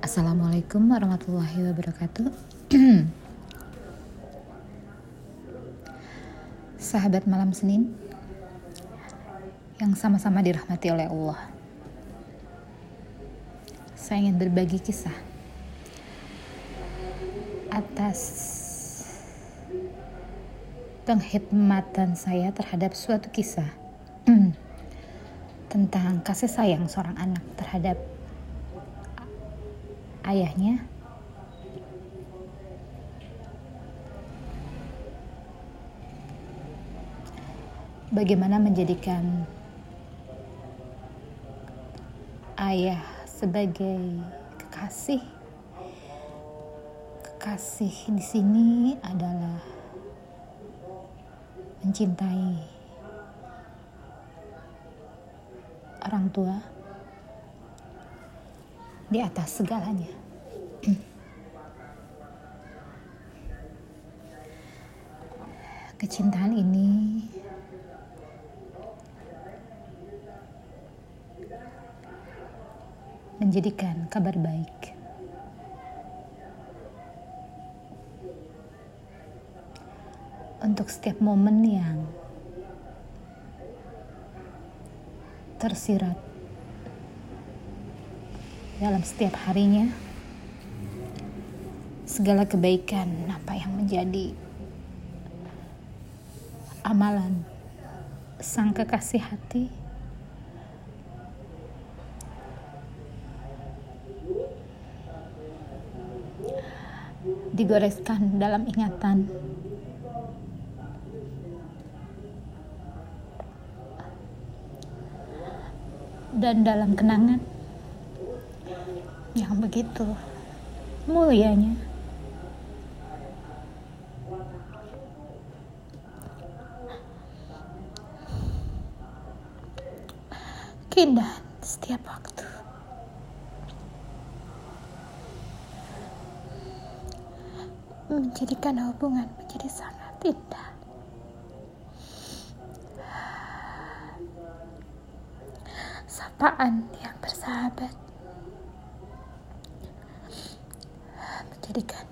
Assalamualaikum warahmatullahi wabarakatuh. Sahabat malam Senin yang sama-sama dirahmati oleh Allah. Saya ingin berbagi kisah atas penghidmatan saya terhadap suatu kisah tentang kasih sayang seorang anak terhadap ayahnya? Bagaimana menjadikan ayah sebagai kekasih? Kekasih di sini adalah mencintai orang tua di atas segalanya. Kecintaan ini menjadikan kabar baik. Untuk setiap momen yang tersirat dalam setiap harinya. Segala kebaikan apa yang menjadi amalan sang kekasih hati. Digoreskan dalam ingatan. Dan dalam kenangan yang begitu mulianya. Keindahan setiap waktu. Menjadikan hubungan menjadi sangat indah. Sapaan yang bersahabat jadikan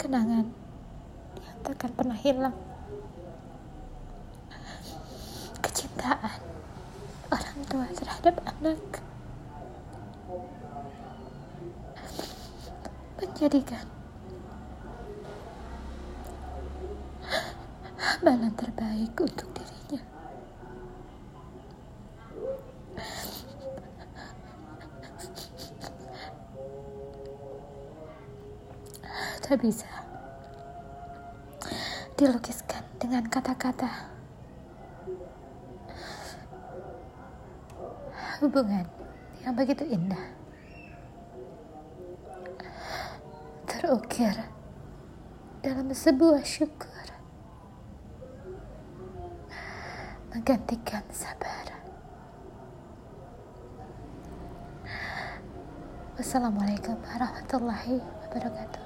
kenangan yang takkan pernah hilang kecintaan orang tua terhadap anak menjadikan balan terbaik untuk dirinya. Tak bisa dilukiskan dengan kata-kata hubungan yang begitu indah terukir dalam sebuah syukur menggantikan sabar. Wassalamualaikum warahmatullahi wabarakatuh